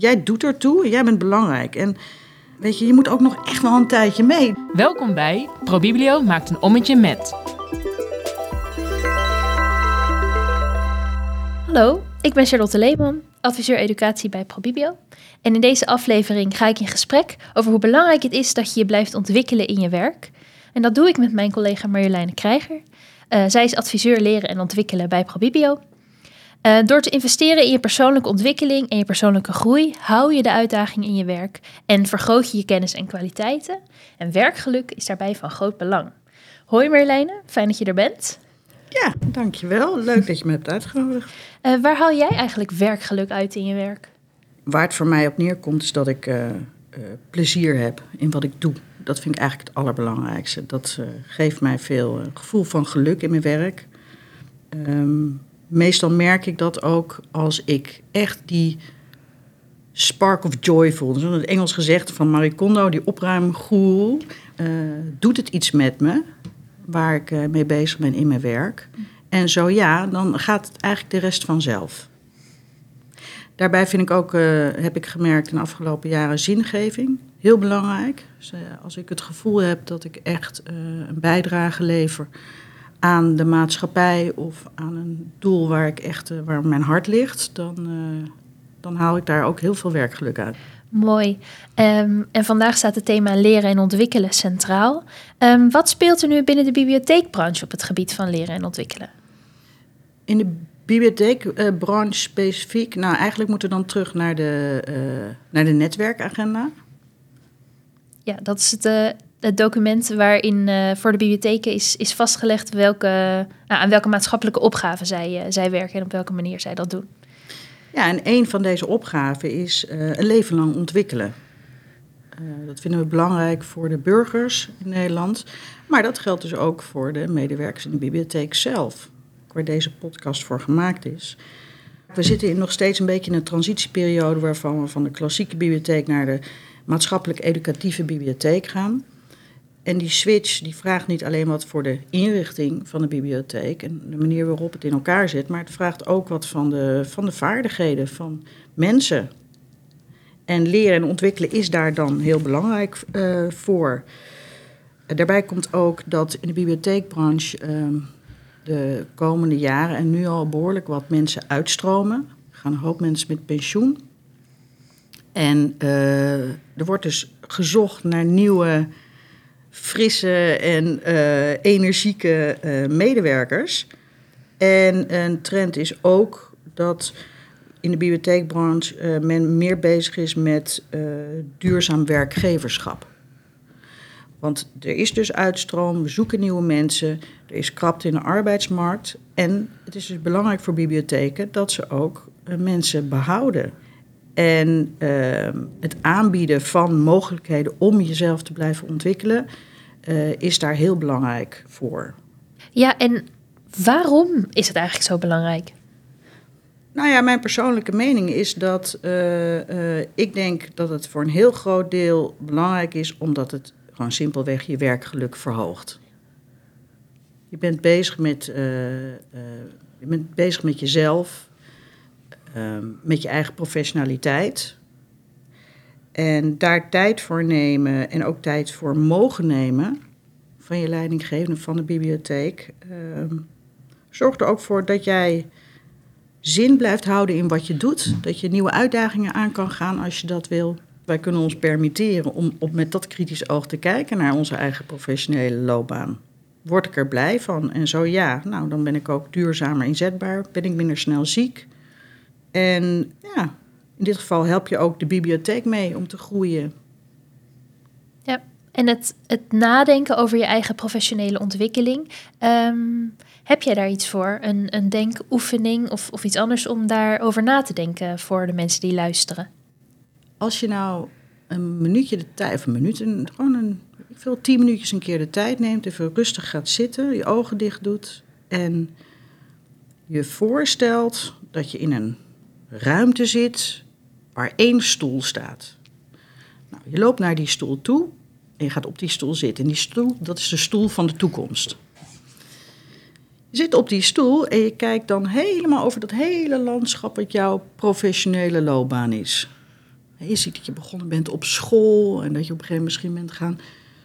Jij doet ertoe en jij bent belangrijk. En weet je, je moet ook nog echt wel een tijdje mee. Welkom bij ProBiblio maakt een ommetje met. Hallo, ik ben Charlotte Leeman, adviseur educatie bij ProBibio. En in deze aflevering ga ik in gesprek over hoe belangrijk het is dat je je blijft ontwikkelen in je werk. En dat doe ik met mijn collega Marjoleine Krijger. Uh, zij is adviseur leren en ontwikkelen bij ProBibio. Uh, door te investeren in je persoonlijke ontwikkeling en je persoonlijke groei, hou je de uitdaging in je werk en vergroot je je kennis en kwaliteiten. En werkgeluk is daarbij van groot belang. Hoi Marjoleine, fijn dat je er bent. Ja, dankjewel. Leuk dat je me hebt uitgenodigd. Uh, waar haal jij eigenlijk werkgeluk uit in je werk? Waar het voor mij op neerkomt is dat ik uh, plezier heb in wat ik doe. Dat vind ik eigenlijk het allerbelangrijkste. Dat geeft mij veel gevoel van geluk in mijn werk. Um, meestal merk ik dat ook als ik echt die spark of joy voel. Dus het Engels gezegd van Marie Kondo, die opruimgoeroe. Uh, doet het iets met me, waar ik uh, mee bezig ben in mijn werk? En zo ja, dan gaat het eigenlijk de rest vanzelf. Daarbij vind ik ook, uh, heb ik gemerkt in de afgelopen jaren, zingeving. Heel belangrijk. Dus, als ik het gevoel heb dat ik echt een bijdrage lever aan de maatschappij of aan een doel waar, ik echt, waar mijn hart ligt, dan, uh, dan haal ik daar ook heel veel werkgeluk uit. Mooi. Um, en vandaag staat het thema leren en ontwikkelen centraal. Um, wat speelt er nu binnen de bibliotheekbranche op het gebied van leren en ontwikkelen? In de bibliotheekbranche specifiek, nou eigenlijk moeten we dan terug naar de, uh, naar de netwerkagenda. Ja, dat is het, het document waarin uh, voor de bibliotheken is, is vastgelegd welke, nou, aan welke maatschappelijke opgaven zij, uh, zij werken en op welke manier zij dat doen. Ja, en een van deze opgaven is uh, een leven lang ontwikkelen. dat vinden we belangrijk voor de burgers in Nederland. Maar dat geldt dus ook voor de medewerkers in de bibliotheek zelf, waar deze podcast voor gemaakt is. We zitten in nog steeds een beetje in een transitieperiode waarvan we van de klassieke bibliotheek naar de maatschappelijk educatieve bibliotheek gaan. En die switch die vraagt niet alleen wat voor de inrichting van de bibliotheek en de manier waarop het in elkaar zit, maar het vraagt ook wat van de, van de vaardigheden van mensen. En leren en ontwikkelen is daar dan heel belangrijk uh, voor. Uh, daarbij komt ook dat in de bibliotheekbranche uh, de komende jaren en nu al behoorlijk wat mensen uitstromen. Er gaan een hoop mensen met pensioen. En uh, er wordt dus gezocht naar nieuwe frisse en uh, energieke uh, medewerkers. En een trend is ook dat in de bibliotheekbranche uh, men meer bezig is met duurzaam werkgeverschap. Want er is dus uitstroom, we zoeken nieuwe mensen, er is krapte in de arbeidsmarkt. En het is dus belangrijk voor bibliotheken dat ze ook mensen behouden. En uh, het aanbieden van mogelijkheden om jezelf te blijven ontwikkelen uh, is daar heel belangrijk voor. Ja, en waarom is het eigenlijk zo belangrijk? Nou ja, mijn persoonlijke mening is dat uh, uh, ik denk dat het voor een heel groot deel belangrijk is, omdat het gewoon simpelweg je werkgeluk verhoogt. Je bent bezig met, je bent bezig met jezelf, Ehm, met je eigen professionaliteit. En daar tijd voor nemen en ook tijd voor mogen nemen van je leidinggevende van de bibliotheek. Uh, zorgt er ook voor dat jij zin blijft houden in wat je doet. Dat je nieuwe uitdagingen aan kan gaan als je dat wil. Wij kunnen ons permitteren om met dat kritisch oog te kijken naar onze eigen professionele loopbaan. Word ik er blij van? En zo ja, nou dan ben ik ook duurzamer inzetbaar, ben ik minder snel ziek. En ja, in dit geval help je ook de bibliotheek mee om te groeien. Ja, en het, het nadenken over je eigen professionele ontwikkeling. Um, heb jij daar iets voor? Een, een denkoefening of, of iets anders om daarover na te denken voor de mensen die luisteren? Als je nou een minuutje de tijd, of een minuut, een, gewoon een, veel tien minuutjes een keer de tijd neemt, even rustig gaat zitten, je ogen dicht doet en je voorstelt dat je in een ruimte zit waar één stoel staat. Nou, je loopt naar die stoel toe en je gaat op die stoel zitten. En die stoel, dat is de stoel van de toekomst. Je zit op die stoel en je kijkt dan helemaal over dat hele landschap wat jouw professionele loopbaan is. Je ziet dat je begonnen bent op school en dat je op een gegeven moment misschien bent gaan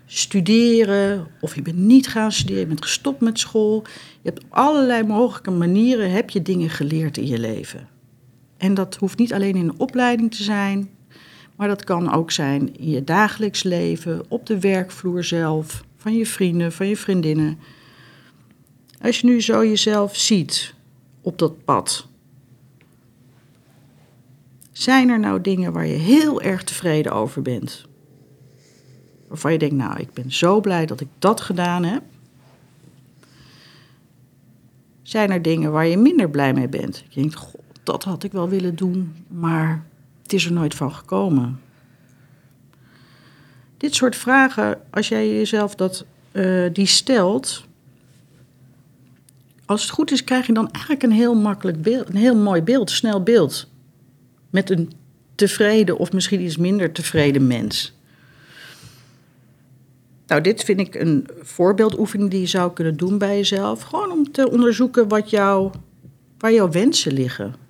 studeren. Of je bent niet gaan studeren, je bent gestopt met school. Je hebt allerlei mogelijke manieren heb je dingen geleerd in je leven. En dat hoeft niet alleen in een opleiding te zijn, maar dat kan ook zijn in je dagelijks leven, op de werkvloer zelf, van je vrienden, van je vriendinnen. Als je nu zo jezelf ziet op dat pad, zijn er nou dingen waar je heel erg tevreden over bent? Waarvan je denkt, nou, ik ben zo blij dat ik dat gedaan heb. Zijn er dingen waar je minder blij mee bent? Je denkt, god, dat had ik wel willen doen, maar het is er nooit van gekomen. Dit soort vragen, als jij jezelf dat, uh, die stelt, als het goed is, krijg je dan eigenlijk een heel makkelijk beeld, een heel mooi beeld, snel beeld. Met een tevreden of misschien iets minder tevreden mens. Nou, dit vind ik een voorbeeldoefening die je zou kunnen doen bij jezelf. Gewoon om te onderzoeken wat jou, waar jouw wensen liggen.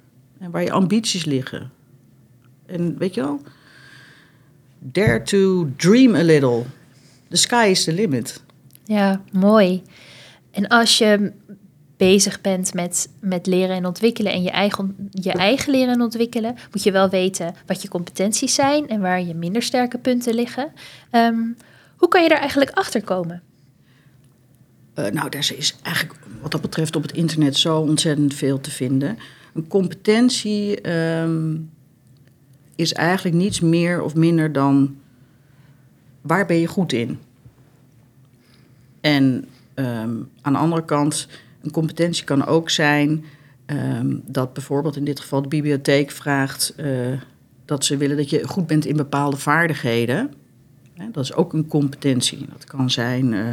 En waar je ambities liggen. En weet je wel, dare to dream a little. The sky is the limit. Ja, mooi. En als je bezig bent met, met leren en ontwikkelen en je eigen, je eigen leren en ontwikkelen, moet je wel weten wat je competenties zijn en waar je minder sterke punten liggen. Ehm, hoe kan je daar eigenlijk achter komen? Uh, nou, daar is eigenlijk wat dat betreft op het internet zo ontzettend veel te vinden. Een competentie ehm, is eigenlijk niets meer of minder dan waar ben je goed in? En um, aan de andere kant, een competentie kan ook zijn um, dat bijvoorbeeld in dit geval de bibliotheek vraagt uh, dat ze willen dat je goed bent in bepaalde vaardigheden. dat is ook een competentie. Dat kan zijn uh,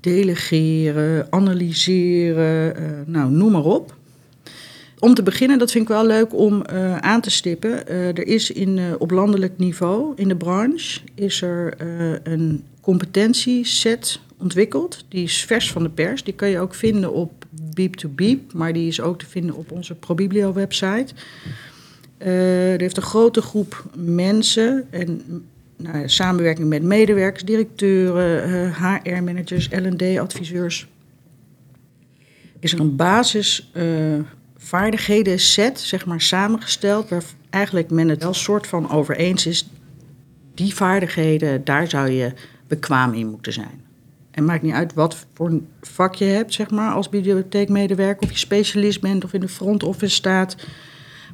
delegeren, analyseren, uh, nou noem maar op om te beginnen, dat vind ik wel leuk om uh, aan te stippen. Uh, er is in, uh, op landelijk niveau in de branche is er een competentieset ontwikkeld. Die is vers van de pers. Die kan je ook vinden op Beep to Beep, maar die is ook te vinden op onze ProBiblio website. er heeft een grote groep mensen en nou, samenwerking met medewerkers, directeuren, HR-managers, L&D-adviseurs. Is er een basis vaardigheden set, zeg maar, samengesteld, waar eigenlijk men het wel soort van over eens is. Die vaardigheden, daar zou je bekwaam in moeten zijn. En maakt niet uit wat voor vak je hebt, zeg maar, als bibliotheekmedewerker, of je specialist bent of in de front office staat.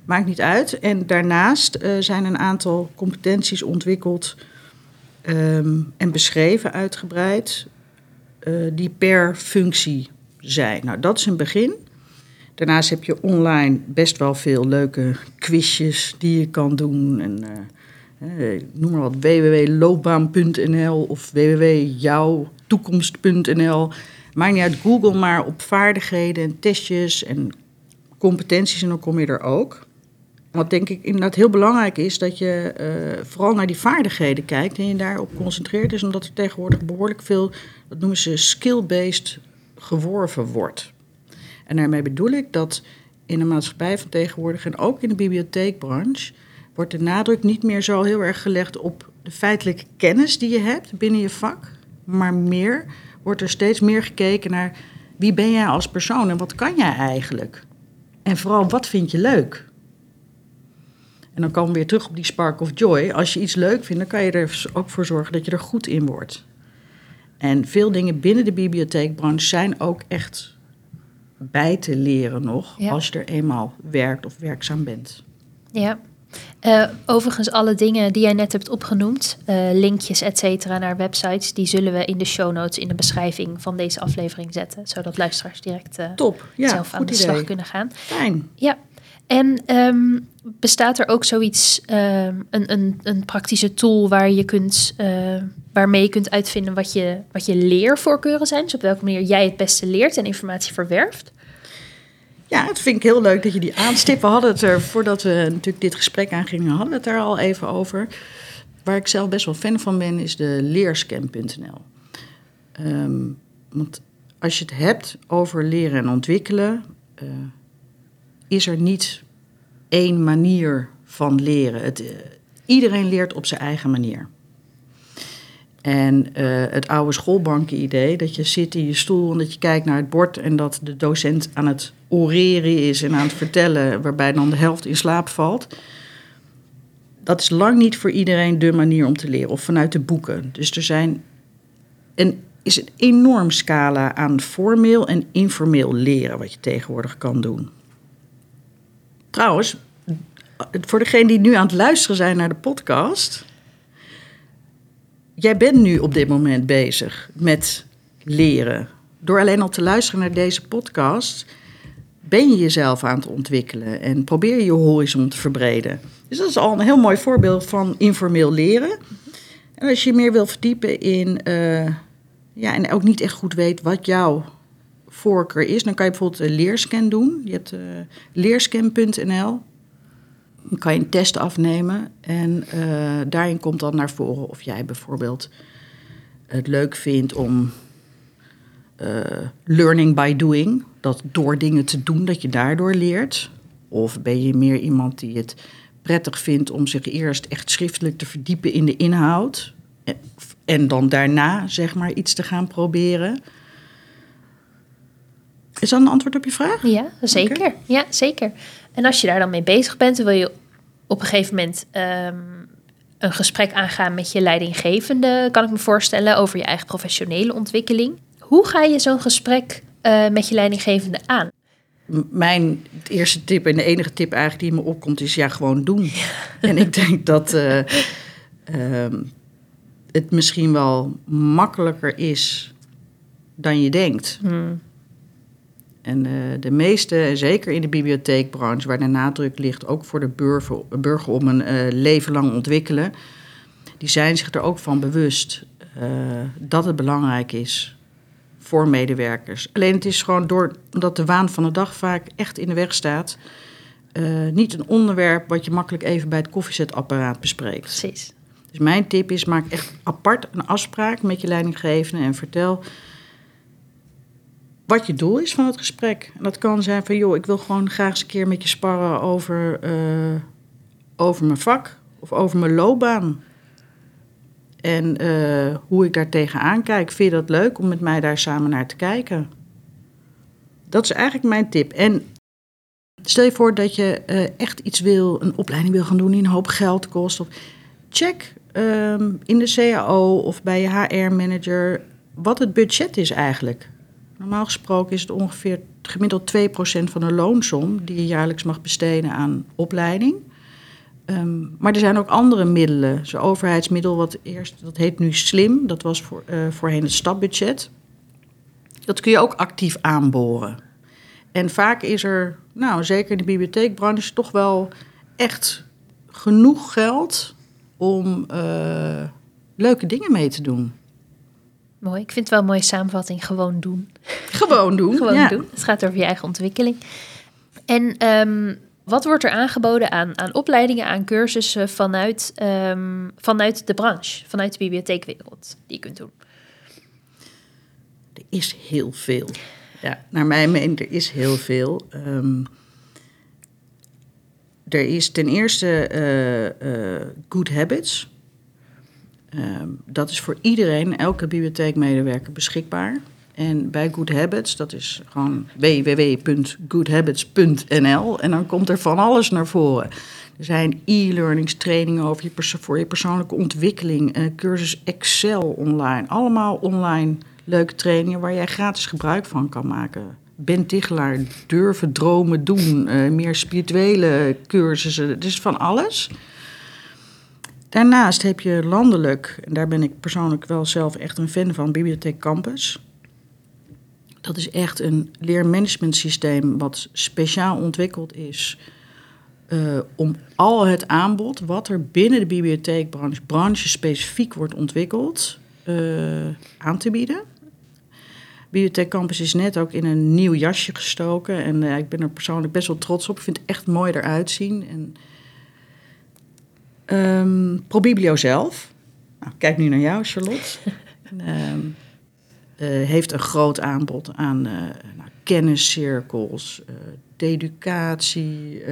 Maakt niet uit. En daarnaast uh, zijn een aantal competenties ontwikkeld um, en beschreven, uitgebreid, uh, die per functie zijn. Nou, dat is een begin. Daarnaast heb je online best wel veel leuke quizjes die je kan doen. En, uh, noem maar wat, www.loopbaan.nl of www.jouwtoekomst.nl. Maakt niet uit, Google maar op vaardigheden en testjes en competenties en dan kom je er ook. Wat denk ik inderdaad heel belangrijk is, dat je uh, vooral naar die vaardigheden kijkt en je daarop concentreert. is omdat er tegenwoordig behoorlijk veel, dat noemen ze skill-based, geworven wordt. En daarmee bedoel ik dat in de maatschappij van tegenwoordig en ook in de bibliotheekbranche wordt de nadruk niet meer zo heel erg gelegd op de feitelijke kennis die je hebt binnen je vak, maar meer wordt er steeds meer gekeken naar wie ben jij als persoon en wat kan jij eigenlijk? En vooral wat vind je leuk? En dan komen we weer terug op die spark of joy. Als je iets leuk vindt, dan kan je er ook voor zorgen dat je er goed in wordt. En veel dingen binnen de bibliotheekbranche zijn ook echt bij te leren nog als je er eenmaal werkt of werkzaam bent. Ja. Uh, overigens, alle dingen die jij net hebt opgenoemd, uh, linkjes, et cetera, naar websites, die zullen we in de show notes in de beschrijving van deze aflevering zetten, zodat luisteraars direct uh, Top. Ja, zelf aan de idee. slag kunnen gaan. Fijn. Ja. En um, bestaat er ook zoiets, um, een, een, een praktische tool waar je kunt, waarmee je kunt uitvinden wat je, wat je leervoorkeuren zijn? Dus op welke manier jij het beste leert en informatie verwerft? Ja, het vind ik heel leuk dat je die aanstipt. We hadden het er, voordat we natuurlijk dit gesprek aangingen, hadden we het er al even over. Waar ik zelf best wel fan van ben, is de leerscan.nl. Um, want als je het hebt over leren en ontwikkelen, uh, is er niet één manier van leren. Het, uh, Iedereen leert op zijn eigen manier. En eh, het oude schoolbanken-idee, dat je zit in je stoel en dat je kijkt naar het bord en dat de docent aan het oreren is en aan het vertellen, waarbij dan de helft in slaap valt. Dat is lang niet voor iedereen de manier om te leren, of vanuit de boeken. Dus er zijn een, is een enorm scala aan formeel en informeel leren wat je tegenwoordig kan doen. Trouwens, voor degenen die nu aan het luisteren zijn naar de podcast. Jij bent nu op dit moment bezig met leren. Door alleen al te luisteren naar deze podcast ben je jezelf aan het ontwikkelen en probeer je je horizon te verbreden. Dus dat is al een heel mooi voorbeeld van informeel leren. En als je meer wil verdiepen in, uh, ja, en ook niet echt goed weet wat jouw voorkeur is, dan kan je bijvoorbeeld een leerscan doen. Je hebt uh, leerscan.nl. Dan kan je een test afnemen en uh, daarin komt dan naar voren of jij bijvoorbeeld het leuk vindt om uh, learning by doing, dat door dingen te doen dat je daardoor leert. Of ben je meer iemand die het prettig vindt om zich eerst echt schriftelijk te verdiepen in de inhoud en dan daarna zeg maar iets te gaan proberen. Is dat een antwoord op je vraag? Ja, zeker. Okay. Ja, zeker. En als je daar dan mee bezig bent, dan wil je op een gegeven moment um, een gesprek aangaan met je leidinggevende, kan ik me voorstellen, over je eigen professionele ontwikkeling. Hoe ga je zo'n gesprek uh, met je leidinggevende aan? Mijn eerste tip en de enige tip eigenlijk die me opkomt is ja, gewoon doen. Ja. En ik denk dat uh, uh, het misschien wel makkelijker is dan je denkt. Hmm. En uh, de meeste, zeker in de bibliotheekbranche, waar de nadruk ligt ook voor de burger, burger om een uh, leven lang ontwikkelen, die zijn zich er ook van bewust uh, dat het belangrijk is voor medewerkers. Alleen het is gewoon door, omdat de waan van de dag vaak echt in de weg staat, niet een onderwerp wat je makkelijk even bij het koffiezetapparaat bespreekt. Precies. Dus mijn tip is, maak echt apart een afspraak met je leidinggevende en vertel wat je doel is van het gesprek. En dat kan zijn van, joh, ik wil gewoon graag eens een keer met je sparren over, uh, over mijn vak of over mijn loopbaan. En uh, hoe ik daar tegenaan kijk. Vind je dat leuk om met mij daar samen naar te kijken? Dat is eigenlijk mijn tip. En stel je voor dat je uh, echt iets wil, een opleiding wil gaan doen die een hoop geld kost. Of check um, in de CAO of bij je HR-manager wat het budget is eigenlijk. Normaal gesproken is het ongeveer gemiddeld 2% van de loonsom die je jaarlijks mag besteden aan opleiding. Um, maar er zijn ook andere middelen. Zo'n overheidsmiddel, wat eerst, dat heet nu SLIM, dat was voor, uh, voorheen het stapbudget. Dat kun je ook actief aanboren. En vaak is er, nou zeker in de bibliotheekbranche, toch wel echt genoeg geld om uh, leuke dingen mee te doen. Mooi. Ik vind het wel een mooie samenvatting. Gewoon doen. Gewoon doen. Gewoon ja. doen. Het gaat over je eigen ontwikkeling. En um, wat wordt er aangeboden aan, aan opleidingen, aan cursussen vanuit, um, vanuit de branche, vanuit de bibliotheekwereld, die je kunt doen? Er is heel veel. Ja, naar mijn mening, er is heel veel. Um, er is ten eerste uh, uh, Good Habits. Um, dat is voor iedereen, elke bibliotheekmedewerker beschikbaar. En bij Good Habits, dat is gewoon www.goodhabits.nl. En dan komt er van alles naar voren. Er zijn e-learnings, trainingen over je voor je persoonlijke ontwikkeling, een cursus Excel online. Allemaal online leuke trainingen waar jij gratis gebruik van kan maken. Ben durven dromen doen, uh, meer spirituele cursussen, is van alles. Daarnaast heb je landelijk, en daar ben ik persoonlijk wel zelf echt een fan van, Bibliotheek Campus. Dat is echt een leermanagementsysteem wat speciaal ontwikkeld is uh, om al het aanbod wat er binnen de bibliotheekbranche, branche specifiek wordt ontwikkeld, uh, aan te bieden. Bibliotheek Campus is net ook in een nieuw jasje gestoken en uh, ik ben er persoonlijk best wel trots op. Ik vind het echt mooi eruit zien. En, um, Probiblio zelf, nou, kijk nu naar jou Charlotte. um, uh, heeft een groot aanbod aan uh, nou, kenniscirkels, uh, de educatie,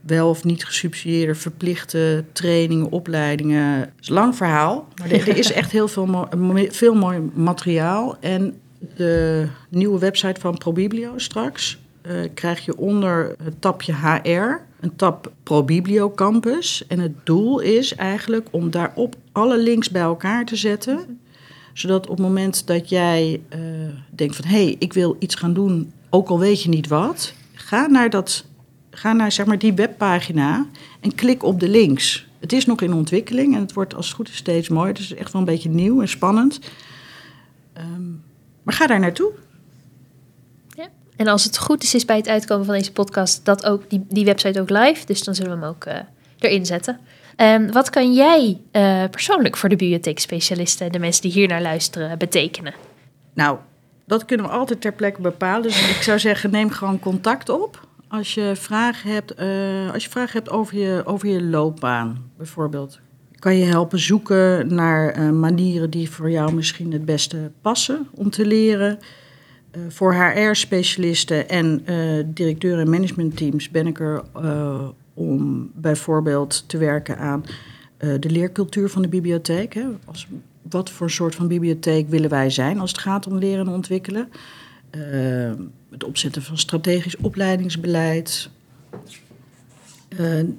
wel of niet gesubsidieerde verplichte trainingen, opleidingen. Het is een lang verhaal, maar er, er is echt heel veel, mo- mo- veel mooi materiaal. En de nieuwe website van ProBiblio straks eh, krijg je onder het tapje HR een tab ProBiblio Campus. En het doel is eigenlijk om daarop alle links bij elkaar te zetten. Zodat op het moment dat jij eh, denkt van... hé, hey, ik wil iets gaan doen, ook al weet je niet wat... ga naar, dat, ga naar zeg maar, die webpagina en klik op de links. Het is nog in ontwikkeling en het wordt als het goed is steeds mooier. Het is echt wel een beetje nieuw en spannend. Ehm, maar ga daar naartoe. En als het goed is, is bij het uitkomen van deze podcast dat ook die, die website ook live. Dus dan zullen we hem ook eh, erin zetten. Ehm, wat kan jij eh, persoonlijk voor de bibliotheekspecialisten, de mensen die hier naar luisteren, betekenen? Nou, dat kunnen we altijd ter plekke bepalen. Dus ik zou zeggen, neem gewoon contact op. Als je vragen hebt, eh, als je vragen hebt over, je, over je loopbaan, bijvoorbeeld. Kan je helpen zoeken naar manieren die voor jou misschien het beste passen om te leren. Eh, voor HR-specialisten en eh directeuren en managementteams ben ik er eh, om bijvoorbeeld te werken aan de leercultuur van de bibliotheek. Hè. Als, wat voor soort van bibliotheek willen wij zijn als het gaat om leren en ontwikkelen? Het opzetten van strategisch opleidingsbeleid.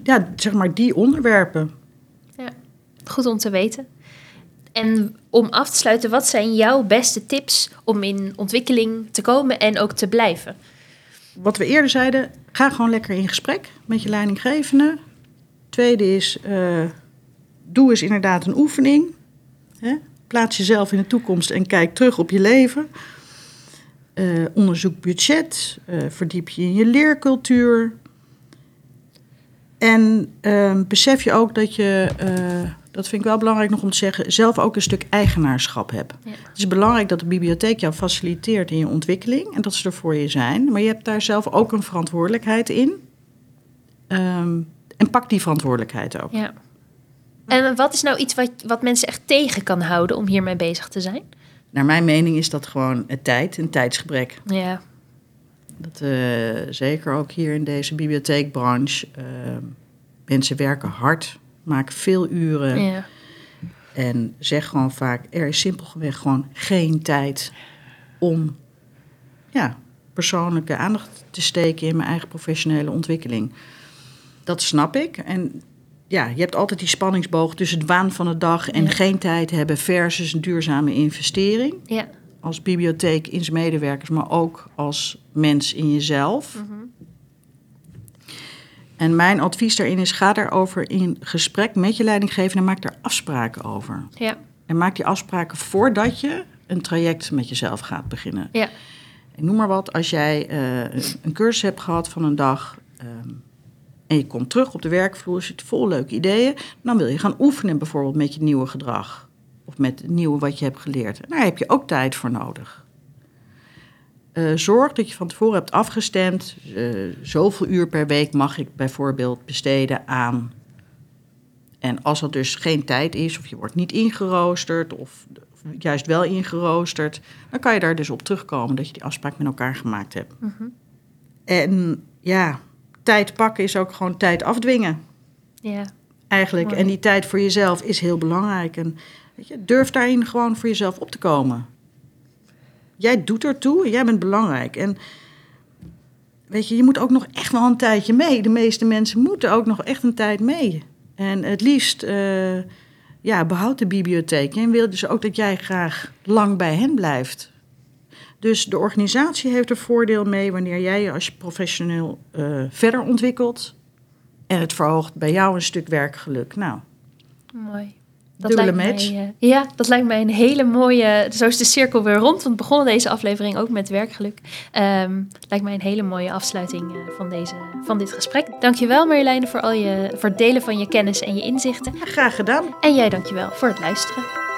Ja, zeg maar die onderwerpen. Goed om te weten. En om af te sluiten, wat zijn jouw beste tips om in ontwikkeling te komen en ook te blijven? Wat we eerder zeiden, ga gewoon lekker in gesprek met je leidinggevende. Tweede is, eh, doe eens inderdaad een oefening. Hè? Plaats jezelf in de toekomst en kijk terug op je leven. Eh, onderzoek budget, eh, verdiep je in je leercultuur. En eh, besef je ook dat je, dat vind ik wel belangrijk nog om te zeggen, zelf ook een stuk eigenaarschap hebt. Ja. Het is belangrijk dat de bibliotheek jou faciliteert in je ontwikkeling en dat ze er voor je zijn. Maar je hebt daar zelf ook een verantwoordelijkheid in. Ehm, en pak die verantwoordelijkheid ook. Ja. En wat is nou iets wat, wat mensen echt tegen kan houden om hiermee bezig te zijn? Naar mijn mening is dat gewoon het tijd, een tijdsgebrek. Ja, Dat, eh, zeker ook hier in deze bibliotheekbranche. eh, mensen werken hard, maken veel uren. ja. En zeg gewoon vaak, er is simpelweg gewoon geen tijd om ja, persoonlijke aandacht te steken in mijn eigen professionele ontwikkeling. Dat snap ik. En ja, je hebt altijd die spanningsboog tussen het waan van de dag en Ja. geen tijd hebben versus een duurzame investering. ja. Als bibliotheek in zijn medewerkers, maar ook als mens in jezelf. Mhm. En mijn advies daarin is: ga daarover in gesprek met je leidinggevende en maak daar afspraken over. ja. En maak die afspraken voordat je een traject met jezelf gaat beginnen. Ja. Noem maar wat, als jij eh, een cursus hebt gehad van een dag ehm, en je komt terug op de werkvloer, zit vol leuke ideeën, dan wil je gaan oefenen bijvoorbeeld met je nieuwe gedrag of met het nieuwe wat je hebt geleerd. En daar heb je ook tijd voor nodig. Eh, zorg dat je van tevoren hebt afgestemd, eh, zoveel uur per week mag ik bijvoorbeeld besteden aan. En als dat dus geen tijd is, of je wordt niet ingeroosterd, of of juist wel ingeroosterd, dan kan je daar dus op terugkomen dat je die afspraak met elkaar gemaakt hebt. Mhm. En ja, tijd pakken is ook gewoon tijd afdwingen, ja. eigenlijk. Mooi. En die tijd voor jezelf is heel belangrijk. En weet je, durf daarin gewoon voor jezelf op te komen. Jij doet ertoe jij bent belangrijk. En weet je, je moet ook nog echt wel een tijdje mee. De meeste mensen moeten ook nog echt een tijd mee. En het liefst, eh, ja, behoud de bibliotheek. En wil dus ook dat jij graag lang bij hen blijft. Dus de organisatie heeft er voordeel mee wanneer jij je als je professioneel eh, verder ontwikkelt. En het verhoogt bij jou een stuk werkgeluk. Nou, Mooi. Dubbele lijkt match. Mij, eh, ja, dat lijkt mij een hele mooie... Zo is de cirkel weer rond. Want we begonnen deze aflevering ook met werkgeluk. Ehm, lijkt mij een hele mooie afsluiting eh, van, deze, van dit gesprek. Dankjewel Marjoleine voor, al je, voor het delen van je kennis en je inzichten. graag gedaan. En jij dankjewel voor het luisteren.